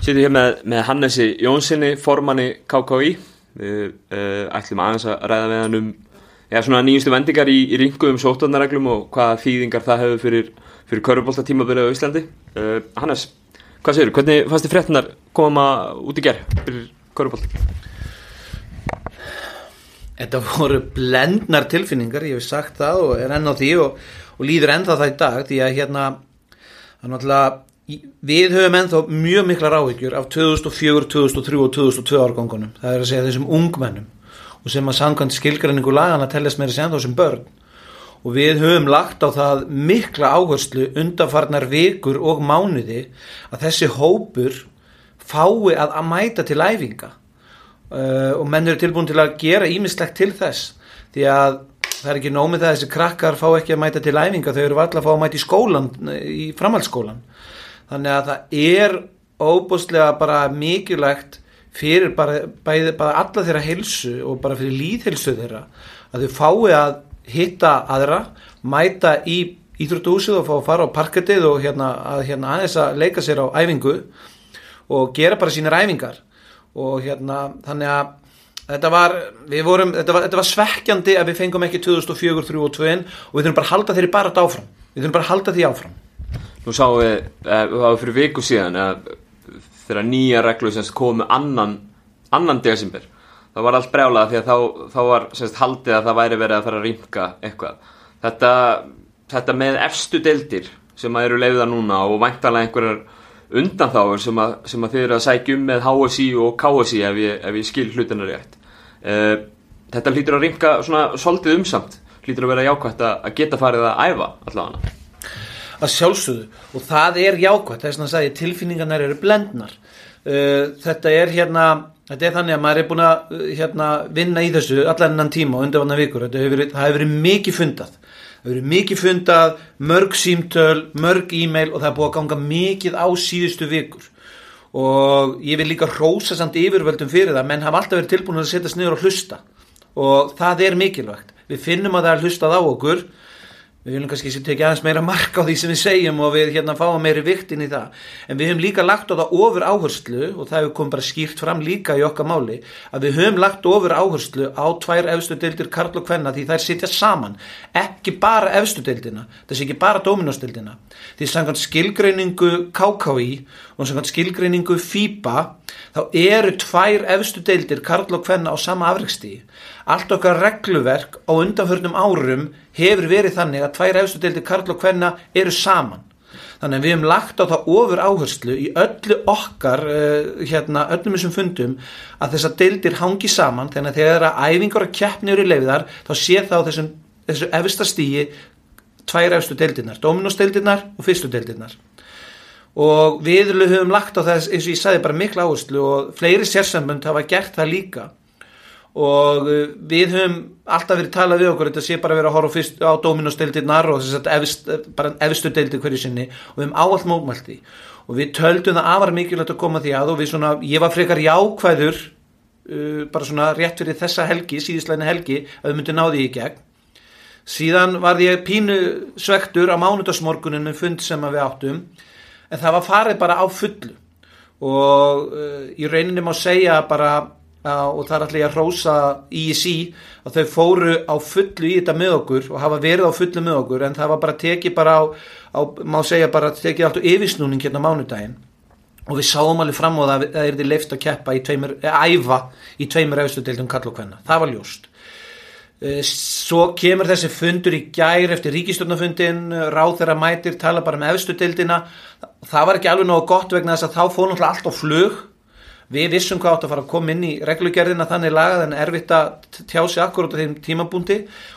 Sýtum hér með, með Hannesi Jónssoni, formanni KKI. Við uh, ætlum aðeins að ræða með hann um ja, svona nýjustu vendingar í, í ringu um sótvarnarreglum og hvaða þýðingar það hefur fyrir, fyrir körubólta tímabilið á Íslandi. Uh, Hannes, hvað þú? Hvernig fannst þið fréttinar koma út í gerð fyrir körubólta? Þetta voru blendnar tilfinningar, ég hef sagt það og er enn á því og, og líður ennþá það í dag því að hérna, það er náttúrulega við höfum ennþá mjög mikla ráhyggjur af 2004, 2003 og 2002 árgangunum, það er að segja þessum ungmennum og sem að sangkvæmt skilgræningu lagana tellast meira sem þessum börn. Og við höfum lagt á það mikla áherslu undanfarnar vikur og mánuði að þessi hópur fái að, að mæta til æfinga. Uh, og menn eru tilbúin til að gera ímislegt til þess því að það er ekki nómið það að þessi krakkar fá ekki að mæta til æfinga þau eru alltaf að fá að mæta í skólan í framhaldsskólan þannig að það er óbúslega bara mikilvægt fyrir bara, bæði, bara alla þeirra hilsu og bara fyrir líðhilsu þeirra að þau fái að hitta aðra, mæta í íþróttúsið og fá að fara á parkettið og hérna, að, hérna aðeins að leika sér á æfingu og gera bara sínir æfingar. Og hérna þannig að þetta var, vorum, þetta var, þetta var svekkjandi að við fengum ekki 2004, 2003 og 2001 og við þurfum bara að halda þeirri bara áfram. Við þurfum bara að halda því áfram Nú sáum við, eh, það var fyrir viku síðan að þegar nýja reglu semst komu annan, annan desember það var allt brjálað því að þá, þá var semst haldið að það væri verið að fara að rýmka eitthvað. Þetta, þetta með efstu deildir sem eru leiða núna og væntalega einhverjar undanþáður sem að, sem að þið eru að sækja um með HSI og KSI ef ég, ef ég skil hlutina rétt. Uh, þetta hlýtur að rýmka svona svolítið umsamt, hlýtur að vera jákvæmt að geta farið að æfa allavega að sjálfsögðu. Og það er jákvæmt þess að sagði, tilfinningarnar eru blendnar. Uh, þetta er hérna þetta er þannig að maður er búin að uh, hérna, vinna í þessu allan enn tíma og undarvanna vikur. Hefur verið, hef verið mikið fundað. Það hefur verið mikið fundað, mörg símtöl mörg e-mail og það er búin að ganga mikið á síðustu vikur. Og ég vil líka rósa samt yfirvöldum fyrir það, menn hafa alltaf verið tilbúin að setja sniður og hlusta. Og það er mikilvægt. Við finnum að það er hlustað á okkur við viljum kannski sem tekja aðeins meira mark á því sem við segjum og við hérna fáum meiri vikt inn í það. En við höfum líka lagt á það ofur áherslu og það hefur komið bara skýrt fram líka í okkar máli að við höfum lagt ofur áherslu á tvær efstu deildir Karl og Kvenna því þær sitja saman. Ekki bara efstu deildina sé ekki bara dominostildina því samkvæmt skilgreiningu KKI og samkvæmt skilgreiningu FIBA þá eru tvær efstu deildir Karl og Kvenna á sama afreikstíði allt okkar regluverk á undanförnum árum hefur verið þannig að tvær efstu deildir Karl og Kvenna eru saman. Þannig að við hefum lagt á það ofur áherslu í öllu okkar uh, hérna, öllum þessum fundum að þessar deildir hangi saman. Þannig að þegar að æfingar og keppnir eru leiðar þá sé það á þessum, þessu efsta stíi tvær efstu deildirnar, dominósteildirnar og fyrstu deildirnar. Og við höfum lagt á þess eins og ég sagði bara miklu áherslu og fleiri sérsambund hafa gert það líka og uh, við höfum alltaf verið talað við okkur þetta sé bara verið að horfa fyrst á Dominos-deildirnar og þess að efst, bara efstu deildir hverju sinni og við höfum áallt mótmælti og við töldum það afar mikilvægt að koma því að og við svona, ég var frekar jákvæður uh, bara svona rétt fyrir þessa helgi, síðisleina helgi að við myndum náði í gegn. Síðan var ég pínu svektur á mánudagsmorgunin með fund sem við áttum en það var farið bara á fullu. Og uh, í rauninni má segja bara og það er allir að hrósa IEC að þau fóru á fullu í þetta með okkur og hafa verið á fullu með okkur en það var bara tekið bara á, á má segja bara tekið allt og yfirsnúning hérna mánudaginn. Og við sáum alveg fram á það að það er því leift að keppa í tveimur, æfa í tveimur efstu deildum kall og hvenna, það var ljóst. Eh, svo kemur þessi fundur í gær eftir ríkistjórnafundin ráð þeirra mætir, tala bara með efstu deildina. Það var ekki alveg náðu gott vegna þess að þá fór náttúrulega allt á flug Við vissum hvað átt að fara að koma inn í reglugerðina þannig lagað en erfitt að tjá sig akkurát á þeim tímabúndi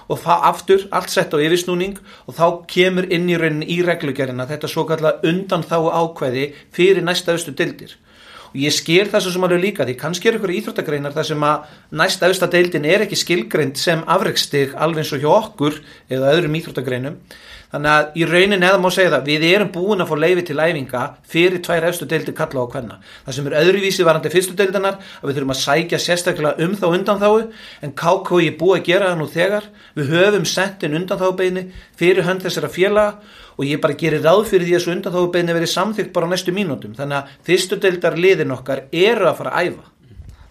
og það aftur allt sett á yfirsnúning og þá kemur inn í raunin í reglugerðina þetta svo kallar undan þá ákveði fyrir næsta austu dildir. Og ég sker þessu sem alveg líka því kannski er ykkur íþróttagreinar þar sem að næsta austa dildin er ekki skilgreind sem afreikstig alveg eins og hjá okkur eða öðrum íþróttagreinum þannig að í raunin eða má segja það við erum búin að fá leifi til æfinga fyrir tvær efstu deildir kalla á hvenna það sem er öðruvísi varandi fyrstu deildanar að við þurfum að sækja sérstaklega um þá undan þáu en KK er búið að gera það nú þegar. Við höfum sentin undan þá beini fyrir hönd þessara félaga og ég bara gerir ráð fyrir því að þessu undan þá beini verið samþygt bara á næstu mínútum. Þannig að fyrstu deildar liðin okkar eru að fara að æfa.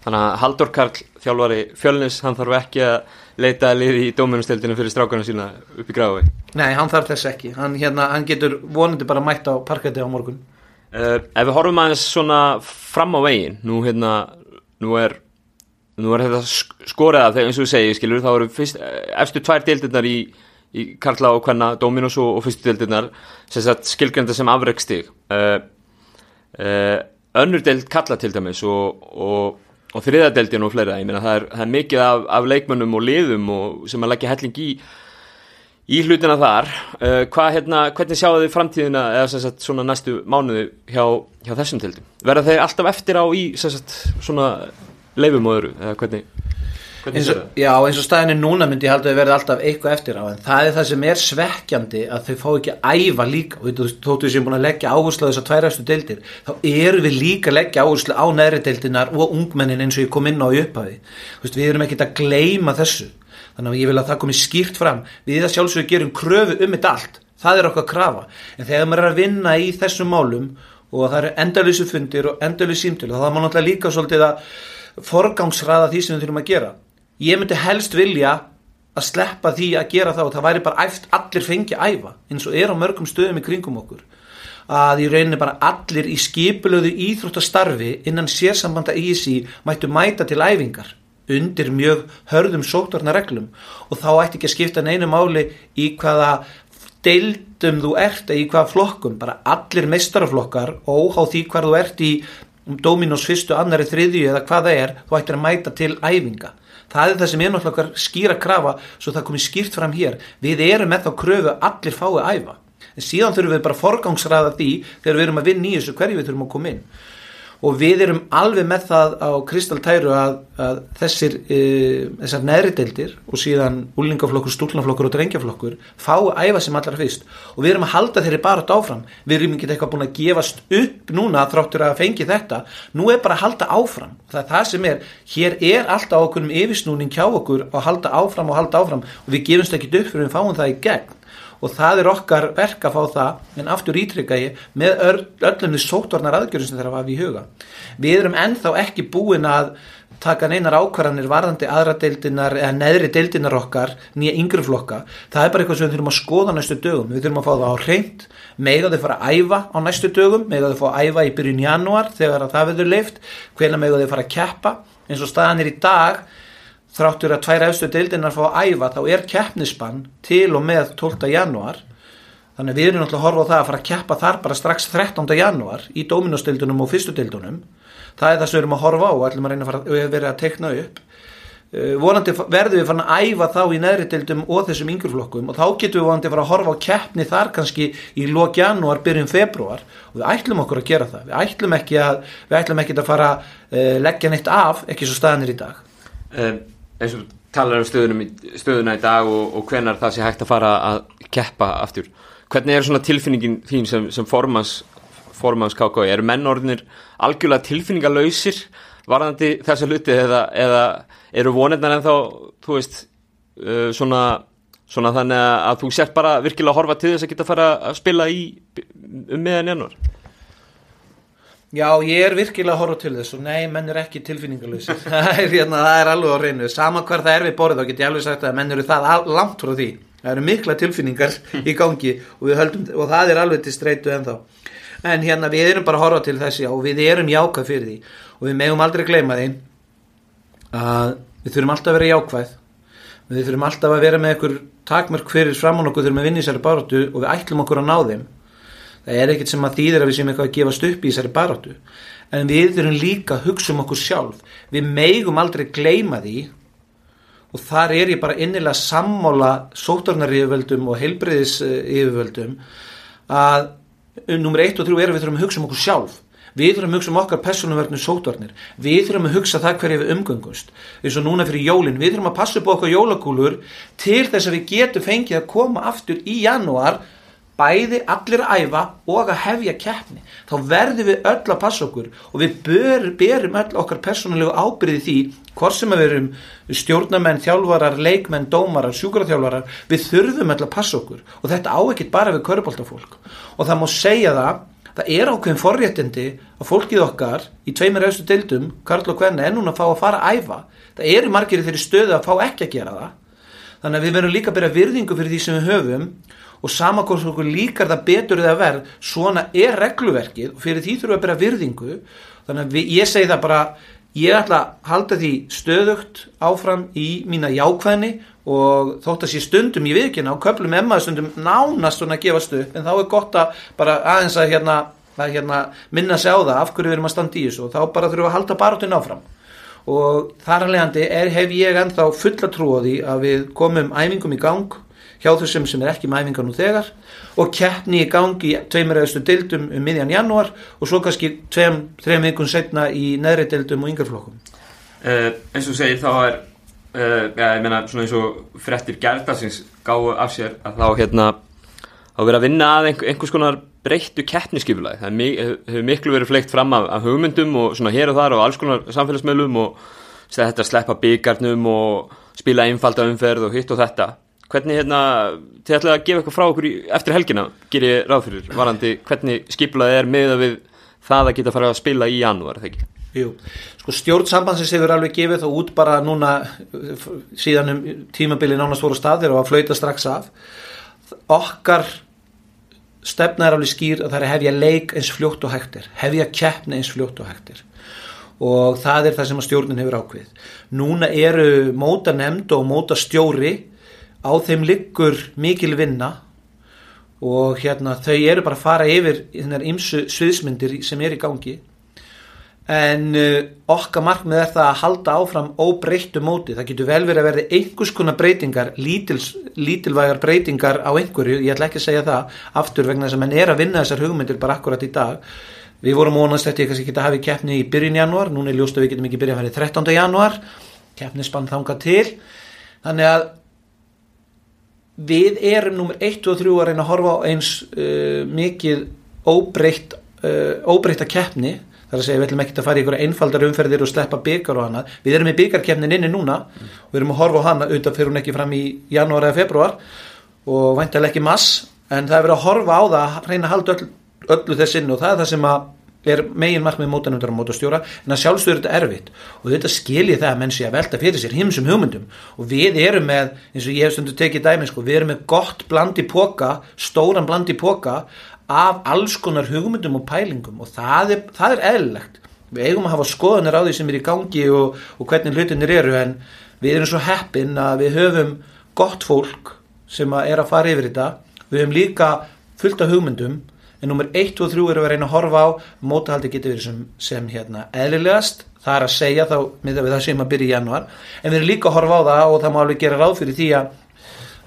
Þannig að Haldur Karl, þjálfari fjölnis, hann þarf ekki að leita liði í dóminustildinu fyrir strákarna sína upp í gráfi. Nei, hann þarf þess ekki. Hann, hérna, hann getur vonandi bara mætt á parketti á morgun. Uh, ef við horfum aðeins svona fram á veginn, nú hérna, nú er, nú er þetta skoraða þegar eins og við segjum, skilur, þá eru fyrst, efstu tvær deildirnar í, í Karla og hvenna, Dominus og, og fyrstu deildirnar, sem sagt skilgrenda sem afreikstig. Uh, uh, önnur deild Karla til dæmis og, og og þriðadeldin og fleira, ég meina það er, það er mikið af, af leikmönnum og liðum og sem að leggja helling í í hlutina þar. Uh, hvað, hérna, hvernig sjáu þið framtíðina eða sagt, næstu mánuði hjá, hjá þessum tildum, verða þeir alltaf eftir á í sagt, leifum og öðru, eða hvernig Eins og, já, eins og staðinu núna myndi ég halda að verða alltaf eitthvað eftir á en það er það sem er svekkjandi að þau fá ekki að æfa líka. Og þóttu sem búin að leggja áherslu á þessar tværastu deildir þá eru við líka að leggja áherslu á næri deildinar og ungmennin eins og ég kom inn á í upphafi. Vist, við erum ekki að gleima þessu. Þannig að ég vil að það komi skýrt fram. Við það sjálfsögur gerum kröfu um þetta allt. Það er okkar krafa. En þegar maður er að vinna í þessum málum og það eru endalísu fundir og endalísu símtil og það má náttúrulega líka svolítið að forgangsraða því sem við þurfum að gera ég myndi helst vilja að sleppa því að gera það og það væri bara æft allir fengi að æfa eins og er á mörgum stöðum í kringum okkur. Að í rauninni bara allir í skipulöðu íþróttastarfi innan sérsambanda ISI mættu mæta til æfingar undir mjög hörðum sótvarnareglum og þá ætti ekki að skipta neinu máli í hvaða deildum þú ert eða í hvaða flokkum. Bara allir meistaraflokkar og á því hvað þú ert í Dominos fyrstu, annari, þriðju eða hvað það er þú ættir að mæta til æfinga það er það sem er náttúrulega skýra krafa svo það komið skýrt fram hér. Við erum með þá kröfu allir fái að æfa. En síðan þurfum við bara forgangsraða því þegar við erum að vinna í þessu hverju við þurfum að koma inn og við erum alveg með það á kristaltæru að, að þessir e, þessar neðri deildir og síðan úlingaflokkur, stúlnaflokkur og drengjaflokkur fá að æfa sem allra fyrst. Og við erum að halda þeirri bara áfram. Við erum ekki eitthvað búin að gefast upp núna þráttur að fengi þetta. Nú er bara að halda áfram. Það er það sem er, hér er alltaf okkur um yfirsnúning hjá okkur að halda áfram og halda áfram. Og við gefumst ekki upp fyrir við fáum það í gegn og það er okkar verk að fá það en aftur ítrykka ég með öllum því sótvarnar aðgjörðum sem að hafa í huga. Við erum ennþá ekki búin að taka neinar ákvarðanir varðandi aðra deildinar eða neðri deildinar okkar nýja yngri flokka, það er bara eitthvað sem við þurfum að skoða næstu dögum, við þurfum að fá það á reynd með að þau fara að æfa á næstu dögum? Með að þau fá að æfa í byrjun januar þegar það verður leift, hvena með að þau fara að keppa? Eins og staðan er í dag þráttur að tværa efstu deildinar fá að æfa þá er keppnisbann til og með 12. januar þannig við erum náttúrulega að horfa á það að fara að keppa þar bara strax 13. januar í dóminostildunum og fyrstu dildunum það er það sem við erum að horfa á og ætlum að reyna að fara, við erum verið að tekna upp uh, vonandi verðum við fann að æfa þá í neðri dildum og þessum yngjurflokkum og þá getum við vonandi að fara að horfa á keppni þar kannski í lók januar, byrjun februar og við ætlum okkur að gera það við ætlum ekki að, við ætlum ekki að fara uh, leggja neitt af, ekki svo staðanir í dag um eins og talar um stöðuna í dag og, og hvenar það sé hægt að fara að keppa aftur. Hvernig er svona tilfinningin þín sem, sem formans, formans KK? Eru mennorðinir algjörlega tilfinningalöysir varðandi þessa hluti eða, eða eru vonirnar en þá, þú veist, uh, svona, svona þannig að þú sért bara virkilega að horfa til þess að geta að fara að spila í um meðan januar? Já, ég er virkilega að horfa til þess og nei, menn er ekki tilfinningalösi það, hérna, það er alveg á reynu sama hver það er við borðið, þá get ég alveg sagt að menn eru það langt frá því. Það eru mikla tilfinningar í gangi og, höldum, og það er alveg til streitu ennþá. En hérna við erum bara að horfa til þessi og við erum jákað fyrir því. Og við megum aldrei gleyma því að við þurfum alltaf að vera jákvæð. Við þurfum alltaf að vera með einhver takmörk fyrir fram á nokkuð þurfum að vinna í sér baratu og við ætlum okkur að ná þeim það er ekkert sem að þýðir að við séum eitthvað að gefast upp í þessari baróttu en við þurfum líka að hugsa um okkur sjálf. Við meigum aldrei gleima því. Og þar er ég bara innilega sammála sótarnar yfirvöldum og heilbreyðis yfirvöldum að nummer 1 og 3 er að við þurfum að hugsa um okkur sjálf. Við þurfum að hugsa um okkar personuverðinu sótarnir við þurfum að hugsa það hverju við umgöngust eins og núna fyrir jólinn, við þurfum að passa upp okkar jólakúlur til þess að við getum fengið að koma aftur í janúar bæði allir að æfa og að hefja keppni þá verðum við öll að passa okkur og við ber, berum öll okkar persónulegu ábyrði því hvort sem við erum stjórnamenn, þjálfarar, leikmenn, dómarar, sjúkraþjálfarar við þurfum öll að passa okkur og þetta á ekkit bara við köruboltafólk og það má segja það það er ákveðin forréttindi að fólkið okkar í tveimur auðstu deildum, Karl og Kvenna, núna að fá að fara að æfa. Það eru margir í þeirri stöðu að fá ekki að gera það. Þannig að við verðum líka að byrja virðingu fyrir því sem við höfum og samakons okkur líkar það betur eða verð svona er regluverkið og fyrir því þurfum við að byrja virðingu. Þannig að við, ég segi það bara ég ætla að halda því stöðugt áfram í mína jákvæðni og þótt að sé stundum í vikina og köplum emmaði stundum nánast svona að gefa stuð en þá er gott að bara aðeins að hérna, að hérna minna sig á það af hverju við erum að standa í þessu. Og þá bara þurfum við að halda baráttun áfram. Og þar að leiðandi hef ég ennþá fulla trú á því að við komum æfingum í gang hjá þessum sem er ekki með æfingar nú þegar og keppni í gang í tveimur eðastu dildum um miðjan janúar og svo kannski tveim, þreim vikun setna í neðri dildum og yngarflokkum uh, eins og segir þá er uh, ja, ég meina svona eins og frettir gerðarsins gáðu af sér að þá hérna að vera að vinna að einhver, einhvers konar breyttu keppniskifulagi það hefur miklu verið fleikt fram af, af hugmyndum og svona hér og þar og alls konar samfélagsmeilum og þetta að sleppa byggarnum og spila einfalda umferð og hitt og þetta hvernig hérna, þið ætlaði að gefa eitthvað frá okkur í, eftir helgina, ger ég ráð fyrir varandi, hvernig skiplaði er með að við það að geta farið að spila í janúar, þegar ekki? Jú, sko stjórnsambansins hefur alveg gefið þá út bara núna síðan um tímabili nánast voru staðir og að flauta strax af okkar stefna er alveg skýr að það er að hefja leik eins fljótt og hægtir, hefja keppni eins fljótt og hægtir og það er það sem að stjórnin hefur ákveð. Núna eru móta nefnd og móta stjóri á þeim liggur mikil vinna og hérna þau eru bara að fara yfir þennar ymsu sviðsmyndir sem er í gangi. En uh, okkar markmið er það að halda áfram óbreyttu móti, það getur vel verið að verði einhvers konar breytingar, lítils, lítilvægar breytingar á einhverju, ég ætla ekki að segja það aftur vegna þess að mann er að vinna þessar hugmyndir bara akkurat í dag. Við vorum vonast eftir kannski ekki að hafa keppni í byrjun januar, núna er ljóst að við getum ekki byrjað að vera í 13. januar, keppni spann þanga til, þannig að við erum nummer 1 og 3 að reyna að horfa á eins uh, mikið óbreytt uh, óbreytta keppni þar að segja við ætlum ekki að fara í einhverja einfaldar umferðir og sleppa byggar og hana við erum í byggarkeppnin inni núna mm. og við erum að horfa á hana auðvitað fyrir hún ekki fram í janúar eða februar og væntalega ekki mass en það er verið að horfa á það að reyna að halda öll, öllu þess inn og það er það sem að er megin markmið mótanundar á mótastjóra en að sjálfstöður þetta erfitt. Og þetta skilji það að menn sé að velta fyrir sér himsum hugmyndum. Og við erum með eins og ég hef stundu tekið dæmi sko, við erum með gott blandi póka stóran blandi póka af alls konar hugmyndum og pælingum. Og það er, það er eðlilegt. Við eigum að hafa skoðanir á því sem er í gangi og, og hvernig hlutinir eru en við erum svo heppin að við höfum gott fólk sem að er að fara yfir þetta. Við höfum líka fullt af hugmyndum en nummer 1 og 3 eru að reyna að horfa á. Mótahaldi getur verið sem, sem hérna, eðlilegast. Það er að segja þá með það sem að byrja í januar en við erum líka að horfa á það og það má alveg gera ráð fyrir því að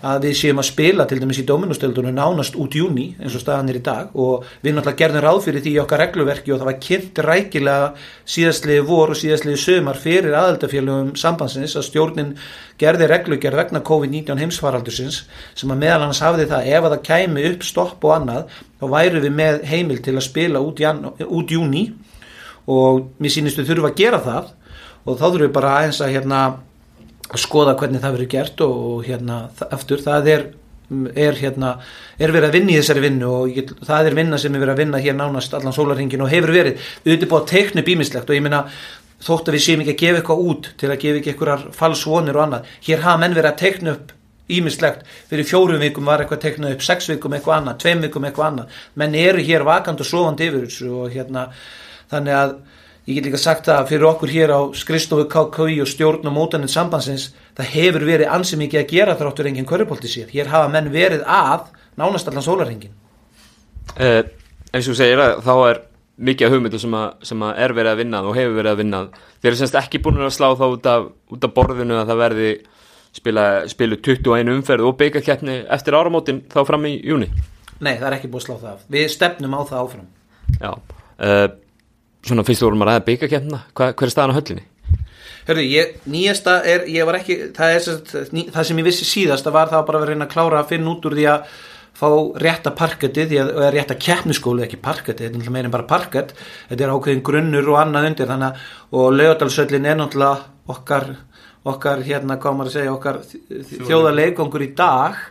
að við séum að spila til dæmis í dominustöldunum nánast út júni eins og staðan er í dag og við náttúrulega gerðum ráð fyrir því í okkar regluverki og það var kynnt rækilega síðastliði vor og síðastliði sömar fyrir aðaldafélagum sambandsins að stjórnin gerði reglugerð vegna COVID-19 heimsfaraldursins sem að meðal hans hafði það ef að það kæmi upp stopp og annað þá væru við með heimil til að spila út, jan, út júni og mér sínistu þurfa að gera það og þá þurfum við bara aðeins að hérna að skoða hvernig það verður gert og hérna aftur það er, er hérna er verið að vinna í þessari vinnu og get, það er vinna sem er verið að vinna hér nánast allan sólarhingin og hefur verið. Auðvitað búið að teikna bímislegt og ég minna þótt að við séum ekki að gefa eitthvað út til að gefa ekki eitthvað falsvonir og annað hér hafa menn verið að teikna upp ímislegt fyrir fjórum vikum var eitthvað teiknað upp sex vikum eitthvað annað, tveim vikum eitthvað annað. Menn eru hér vakant og sofandi yfir og hérna þannig að Ég get líka sagt að fyrir okkur hér á skristofu KKI og stjórn og mótaninn sambandsins það hefur verið ansið mikið að gera þráttur enginn körupólti sér. Hér hafa menn verið að nánast allan sólarhengin. Eh, eins og segir að þá er mikið af hugmyndu sem, sem að er verið að vinnað og hefur verið að vinnað. Þeir eru semst ekki búin að slá þá út af, út af borðinu að það verði spila, spilu 21 umferð og byggaketni eftir áramótin þá fram í júni. Nei, það er ekki búin að slá það af. Við stefnum á það áfram. Já, uh, svona fyrst þú vorum að ræða byggakefna hver er staðan á höllinni? Hörru, ég, nýjasta er, ég var ekki það, er, það sem ég vissi síðast að var það bara að vera að reyna að klára að finna út úr því að fá rétta parkettið því að rétta keppniskólu ekki parkettið, þetta er náttúrulega meira en bara parkett. Þetta er ákveðin grunnur og annað undir þannig að og laugadalsöllin er náttúrulega okkar, okkar hérna maður að segja, okkar þjóðarleikongur í dag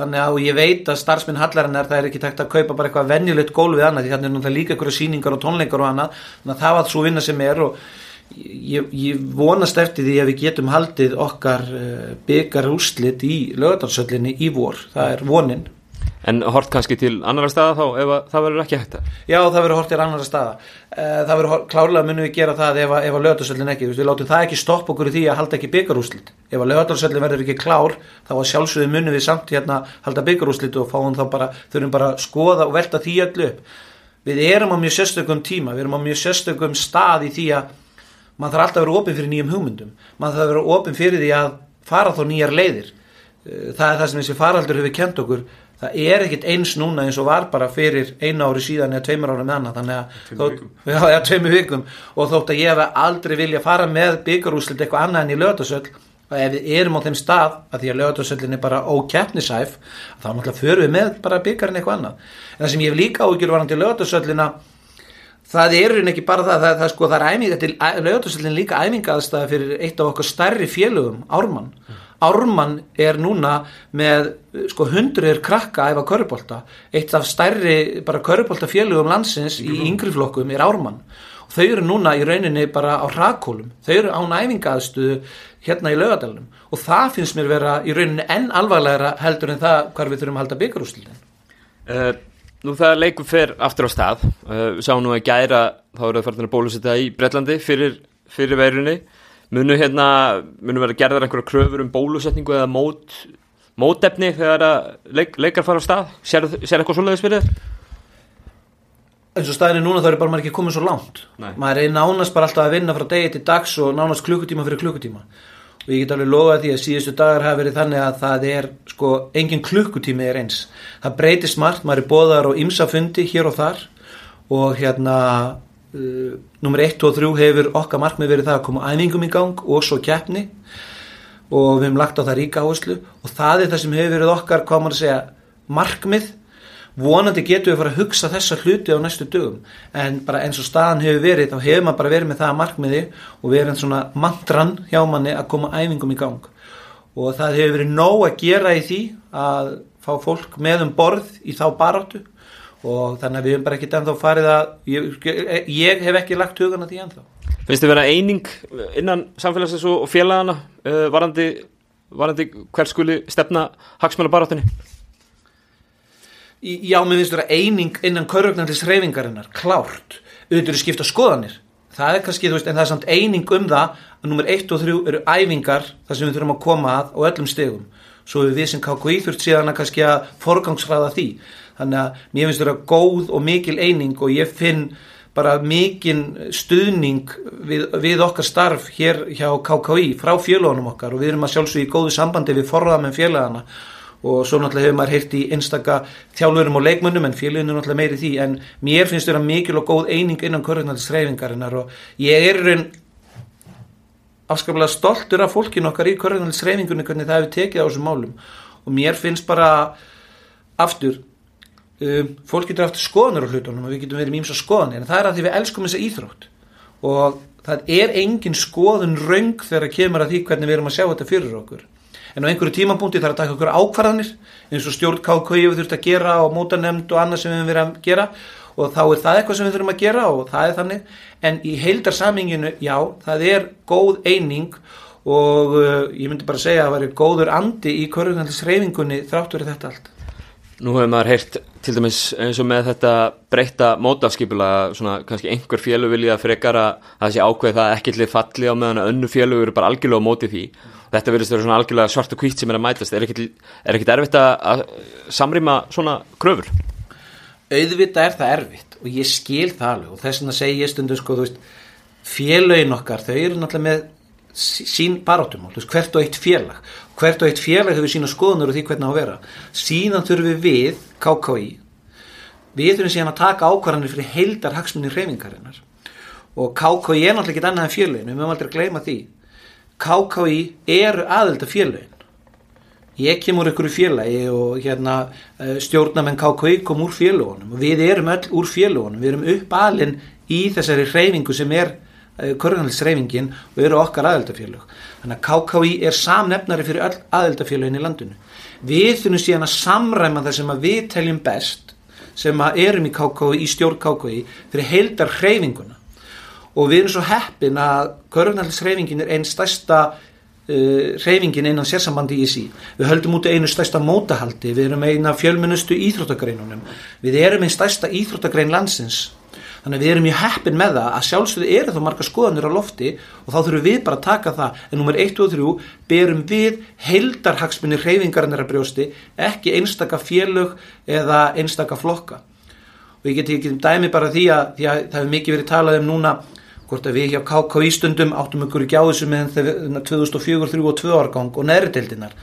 þannig að ég veit að starfsminn hallarinnar það er ekki takt að kaupa bara eitthvað venjulegt gól við annað því þannig er náttúrulega líka eitthvað síningar og tónleikar og annað. Þannig að það var svo vinna sem er og ég, ég vonast eftir því að við getum haldið okkar uh, byggar úslit í lögadalsöllinni í vor, það er vonin En hort kannski til annara staða þá ef að það verður ekki hægt að Já, það verður hort til annara staða. Eh, það verður klárlega munum við gera það ef, að- að lögadalsöllin ekki, við látum það ekki stoppa okkur í því að halda ekki byggarúslit ef að lögadalsöllin verður ekki klár þá að sjálfsögðu munum við samt hérna halda byggarúslit og fáum þá bara, þurfum bara að skoða og velta því öllu upp. Við erum á mjög sérstökum tíma við erum á mjög sérstökum stað í því að maður þarf alltaf að vera Eh, það er það sem þessi faraldur hefur kent okkur það er ekkit eins núna eins og var bara fyrir einu ári síðan eða tveimur ára með annað. Þannig að Tveimur vikum. Og þótt að ég hef aldrei vilja fara með byggarúslit eitthvað annað en í lögatasöll að ef við erum á þeim stað að því að lögatasöllin er bara ókeppnisæf þá náttúrulega förum við með bara byggarinn eitthvað annað. En það sem ég hef líka ágjur varandi lögatasöllina það er raunin ekki bara það það, það, sko, það þetta er líka æmingaðstæða fyrir eitt af okkar stærri félögum Ármann Ármann er núna með sko hundruður krakka að æfa körubólta eitt af stærri bara körubólta félögum landsins í yngri flokkum er Ármann. Og þau eru núna í rauninni bara á hrakólum þau eru án æfingaðstuðu hérna í laugadalunum og það finnst mér vera í rauninni enn alvarlegra heldur en það hvar við þurfum að halda byggarúslitin Uh, nú það leikum fer aftur á stað uh, við sáum nú að gæra þá eru það farin að bólusetta í Bretlandi fyrir, fyrir veirunni munu hérna munu vera gerðar einhverja kröfur um bólusetningu eða mót, mótefni þegar að leik, leikar fara á stað sér, sér eitthvað svoleiðis fyrir þér? eins og staðinni núna þá er bara maður ekki komið svo langt Nei. maður er nánast bara alltaf að vinna frá degi til dags og nánast klukkutíma fyrir klukkutíma og ég get alveg lofað því að síðustu dagar hafa verið þannig að það er sko engin klukkutími er eins það breytist margt, maður er bóðar og ymsafundi hér og þar og hérna uh, nummer 1 og 3 hefur okkar markmið verið það að koma æfingum í gang og svo keppni. Og við hefum lagt á það ríka áherslu. Og það er það sem hefur verið okkar, hvað maður að segja markmið. Vonandi getum við fara að hugsa þessa hluti á næstu dögum. En bara eins og staðan hefur verið þá hefur maður bara verið með það að markmiði og verið svona mantran hjá manni að koma æfingum í gang. Og það hefur verið nóg að gera í því að fá fólk með um borð í þá baráttu og þannig að við hefum bara ekkert ennþá farið að ég, ég hef ekki lagt hugana því ennþá. Finnst þið vera eining innan samfélagsins og félagana uh, varandi, varandi hver skuli stefna hagsmjöla baráttunni? Í- Já, mér finnst vera eining innan körfugnandlis reyfingarinnar, klárt. Auðvitað eru skipta skoðanir. Það er kannski, þú veist, en það er samt eining um það að nummer 1 og 3 eru æfingar þar sem við þurfum að koma að á öllum stegum svo við við sem KKÍ þurft síðan að kannski að forgangsræða því þannig að mér finnst vera góð og mikil eining og ég finn bara mikinn stuðning við, við okkar starf hér hjá KKÍ frá félagunum okkar. Og við erum að sjálfsög í góðu sambandi við forðamenn félagana og svo náttúrulega hefur maður heyrt í einstaka þjálfurum og leikmönnum en félaginu náttúrulega meiri því. En mér finnst vera mikil og góð eining innan körðunaldis reyfingarinnar og ég er raun afskaplega stoltur af fólkinu okkar í körðunaldis reyfingunni hvernig það hefur tekið á þessum málum. Og mér finnst bara aftur um, fólk getur aftur skoðanur á hlutunum og við getum verið mýmsa skoðanir en það er að því við elskum þessa íþrótt. Og það er engin skoðun röng þegar kemur að því hvernig við erum að sjá þetta fyrir okkur. En á einhverju tímapunkti þarf að taka okkur ákvarðanir eins og stjórn KK við þurft að gera og mótanemnd og annað sem við höfum verið að gera. Og þá er það eitthvað sem við þurfum að gera og það er þannig. En í heildarsaminginu, já, það er góð eining. Og uh, ég myndi bara segja að það væri góður andi í körðunaldisreifingunni þráttur þetta allt Nú hefur maður heyrt til dæmis eins og með þetta breytta mótafskipula svona kannski einhver félug vilja frekar að það sé ákveð það ekki til falli á meðan að önnu félug eru bara algjörlega á móti því. Þetta vera svona algjörlega svart og hvít sem er að mætast er ekkit, er ekkit erfitt að, samrýma svona kröfur? Auðvitað er það erfitt og ég skil það alveg. Og þess vegna segi ég stundu sko, þú veist, félögin okkar þau eru náttúrulega með sín barátumál, hvert og eitt félag. Hvert og eitt félag hefur sína skoðunur og því hvernig á að vera. Síðan þurfum við KKÍ við þurfum síðan að taka ákvarðanir fyrir heildar hagsmunni reyfingarinnar og KKÍ er náttúrulega ekki annað en félögin við mögum aldrei að gleyma því. KKÍ eru aðelda félögin. Ég kem úr ykkur félagi og hérna eh, stjórnamenn KKI kom úr félagunum og við erum öll úr félagunum, við erum uppalinn í þessari hreyfingu sem er körðanhaldsreifingin og eru okkar aðeldafélög. Þannig að KKI er samnefnari fyrir öll aðeldafélögin í landinu. Við þurfum síðan að samræma það sem að við teljum best sem að erum í KKI, í stjórn KKI fyrir heildar hreyfinguna og við erum svo heppin að körðanhaldsreifingin er einn stærsta uh, hreyfingin innan sérsambandi í sí. Við höldum út einu stærsta mótahaldi, við erum eina fjölmunustu íþróttagreinunum, við erum einn stærsta íþróttagrein landsins þannig að við erum mjög heppin með það að sjálfsögðu eru þá marga skoðanir á lofti og þá þurfum við bara að taka það en nummer 1 og 3 berum við heildarhagsmunni hreyfingarnir að brjósti ekki einstaka félög eða einstaka flokka. Og ég geti ekki dæmi bara því að, því að það hefur mikið verið talað um núna hvort að við hjá KKÍ stundum áttum ykkur í gjáðisum með 2004, 2003 og 2 árgang og næri deildinar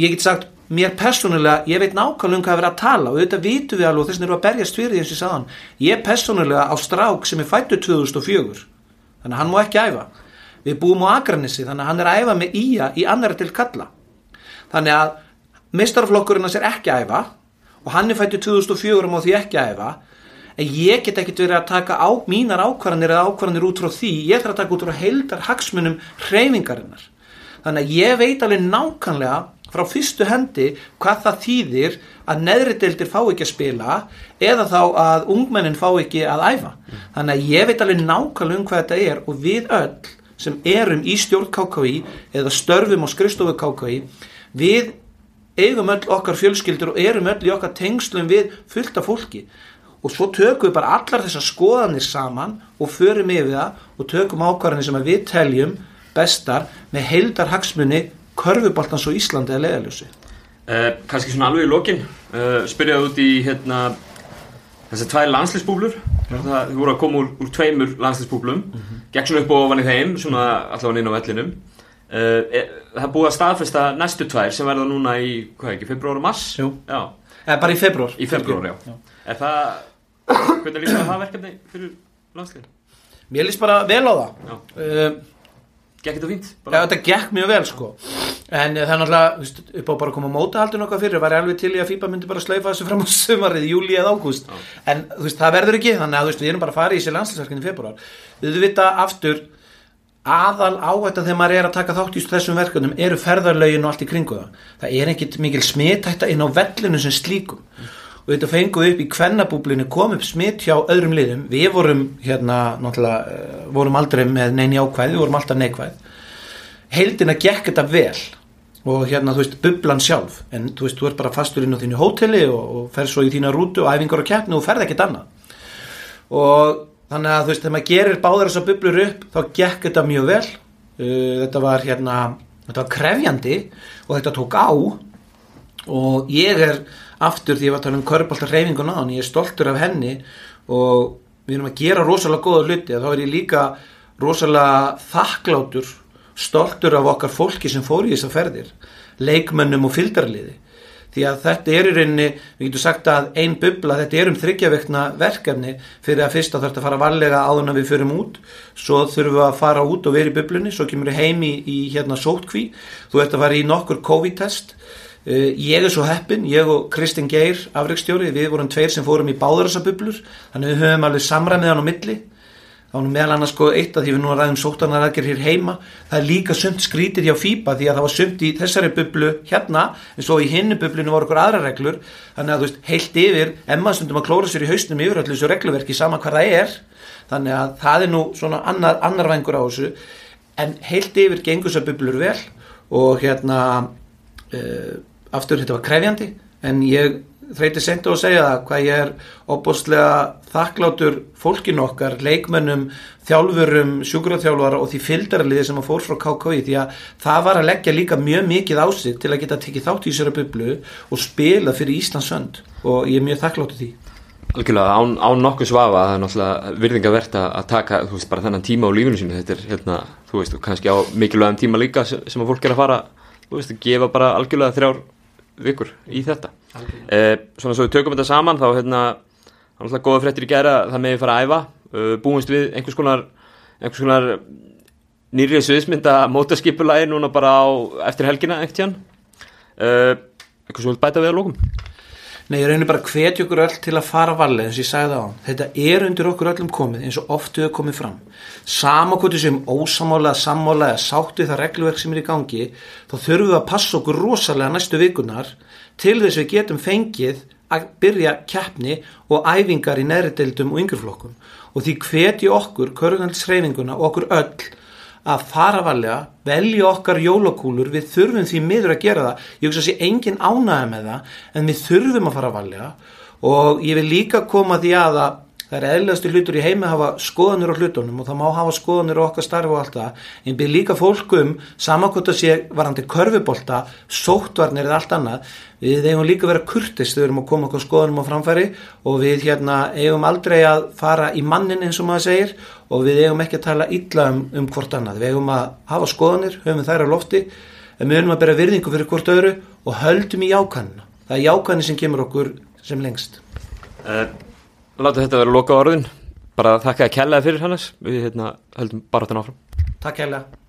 ég get sagt mér persónulega, ég veit nákvæmlega um hvað að vera að tala og auðvitað vitum við alveg og þess vegna eru að berjast fyrir því eins og ég sagðan ég persónulega á strák sem er fættu 2004 þannig að hann má ekki æfa. Við búum á Akranissi þannig að hann er að æfa með ía í annari til kalla þannig að mistarflokkurinn hans er ekki að æfa og hann er fættu 2004 og má því ekki að æfa. En ég get ekkit verið að taka á mínar ákvarðanir eða ákvarðanir út frá því. Ég þarf að taka út frá heildar hagsmunum hreyfingarinnar. Þannig að ég veit alveg nákvæmlega frá fyrstu hendi hvað það þýðir að neðri deildir fá ekki að spila eða þá að ungmennin fá ekki að æfa. Þannig að ég veit alveg nákvæmlega um hvað þetta er og við öll sem erum í stjórn KKI eða störfum á skristofu KKI við eigum öll okkar fjölskyldur og erum öll í okkar tengslum við fullta fólki og svo tökum við bara allar þessar skoðanir saman og förum yfir það og tökum ákvarðanir sem við teljum bestar með heildar hagsmunni körfuboltans og Íslandi að leiðaljósi eh, Kanski svona alveg í lokin. Eh, spyrjaðu út í hérna, þessar tvær landslýsbúblur það voru að koma úr, úr tveimur landslýsbúblum mm -hmm. gekk svona upp og ofan í þeim svona allavega inn á vellinum. Eh, eh, það búið að staðfesta næstu tvær sem verða núna í, hvað ekki, februar og mars? Jú, eh, bara í februar Í februar, já. já. Er það, hvernig líst það verkefni fyrir landslýn? Mér líst bara vel á það Gekk þetta fínt? Já, þetta gekk mjög vel sko. En það er náttúrulega upp á bara að koma mótahaldun okkar fyrir, var ég alveg til í að FIBA myndi bara slaufa þessu fram á sumarið, júli eða ágúst. En þú veist, það verður ekki, þannig að þú veist, við erum bara að fara í þessi landslýsverkinu í februar við vita aftur aðal áhættan þegar maður er að taka þátt í þessum verkunum eru ferðarlaugin og allt í kringu það. Það er ekkit mikil smittætta inn á vellinu sem slíkum og þetta fenguð upp í kvennabúblinu kom upp smitt hjá öðrum liðum. Við vorum hérna náttúrulega eh, vorum aldrei með neini ákvæði, við vorum alltaf neikvæð. Heildina gekk þetta vel. Og hérna þú veist bublan sjálf. En þú veist þú ert bara fastur inn á þínu hóteli og, og fer svo í þína rútu og æfingar og keppni og ferð ekkert annað. Og þannig að þú veist þegar maður gerir báðar þessar bublur upp þá gekk þetta mjög vel. Uh, þetta var hérna þetta var krefjandi og þetta tók á. Og ég er aftur því að ég var að tala um körbáltar reyfingun á hann, ég er stoltur af henni og við erum að gera rosalega góða hluti. Og þá er ég líka rosalega þakklátur stoltur af okkar fólki sem fór í þessar ferðir leikmönnum og fylgdarliði. Því að þetta er í rauninni, við getum sagt að einn bubla, þetta er um þryggjaveikna verkefni fyrir að fyrst að þarf að fara varlega áður en við förum út, svo þurfum við að fara út og vera í bublunni, svo kemur við heim í, í hérna sótkví, þú ert að fara í nokkur COVID-test ég er svo heppin, ég og Kristinn Geir afreikstjóri, við vorum tveir sem fórum í báðarassabublur, þannig við höfum alveg samræmið hann á milli. Þá er meðal annars sko eitt að því við nú ræðum sóttanaraðger hér heima, það er líka sumt skrítið hjá FIBA því að það var sumt í þessari bublu hérna, en svo í hinnu bublinu voru okkur aðra reglur, þannig að þú veist heilt yfir, emma stundum að klóra sér í hausnum yfir allir þessu regluverki sama hvað það er. Þannig að það er nú svona annar, annar vengur á þessu, en heilt yfir gengur þessar bublur vel og hérna uh, aftur þetta var krefjandi en ég þreyti sendu að segja það hvað ég er opbóstlega þakklátur fólkin okkar, leikmönnum þjálfurum, sjúkraþjálfara og því fylgdarliði sem að fór frá KKI því að það var að leggja líka mjög mikið á sig til að geta tekið þátt í sér að bublu og spila fyrir Íslandsönd og ég er mjög þakkláttur því. Algjörlega, án, án nokkuð svafa það er náttúrulega virðingavert að taka þú veist bara þennan tíma á lífinu sínu. Þetta er hérna, þú veist, kannski á mikilvægum tíma líka sem að fólk er að fara, þú veist, að gefa bara algjörlega þrjár vikur í þetta. Eh, svona svo við tökum þetta saman þá hérna alltaf góða fréttir í gera það meði fara að æfa. Uh, búinst við einhvers konar einhvers konar nýrið sviðsmynda mótaskipulagi núna bara á eftir helgina ekkert hérna uh, eitthvað sem vil bæta við að lókum Nei, ég reynir bara hvetja okkur öll til að fara varlega eins og ég sagði á. Þetta er undir okkur öllum komið eins og oft hefur komið fram. Sama hvort við séum ósamálega, sammálega, sáttu það regluverk sem er í gangi, þá þurfum við að passa okkur rosalega næstu vikunar til þess við getum fengið að byrja keppni og æfingar í neðri deildum og yngreflokkum. Og því hvetja okkur, körgunhaldsreifinguna og okkur öll að fara varlega, velja okkar jólakúlur, við þurfum því miður að gera það, ég hugsa að sé engin ánægja með það, en við þurfum að fara varlega. Og ég vil líka koma því að að það er eðlastu hlutur í heimi að hafa skoðanir á hlutunum og það má hafa skoðanir á okkar starfi og allt það, en byrð líka fólkum samankvæmt að sé varandi körfubolta, sóttvarnir eða allt annað, við eigum líka að vera kurtist þegar við erum að koma okkur skoðanum á framfæri og við hérna eigum aldrei að fara í mannin eins og maður segir og við eigum ekki að tala illa um, um hvort annað, við eigum að hafa skoðanir, höfum þær á lofti, en við höfum að bera virðingu fyrir hvort öðru og höldum í jákanina. Það er jákanni sem kemur okkur sem lengst. uh, Láta þetta vera loka orðin bara þakka að kellaði fyrir hannes. Við hérna, höldum bara þetta áfram. Takk hérlega.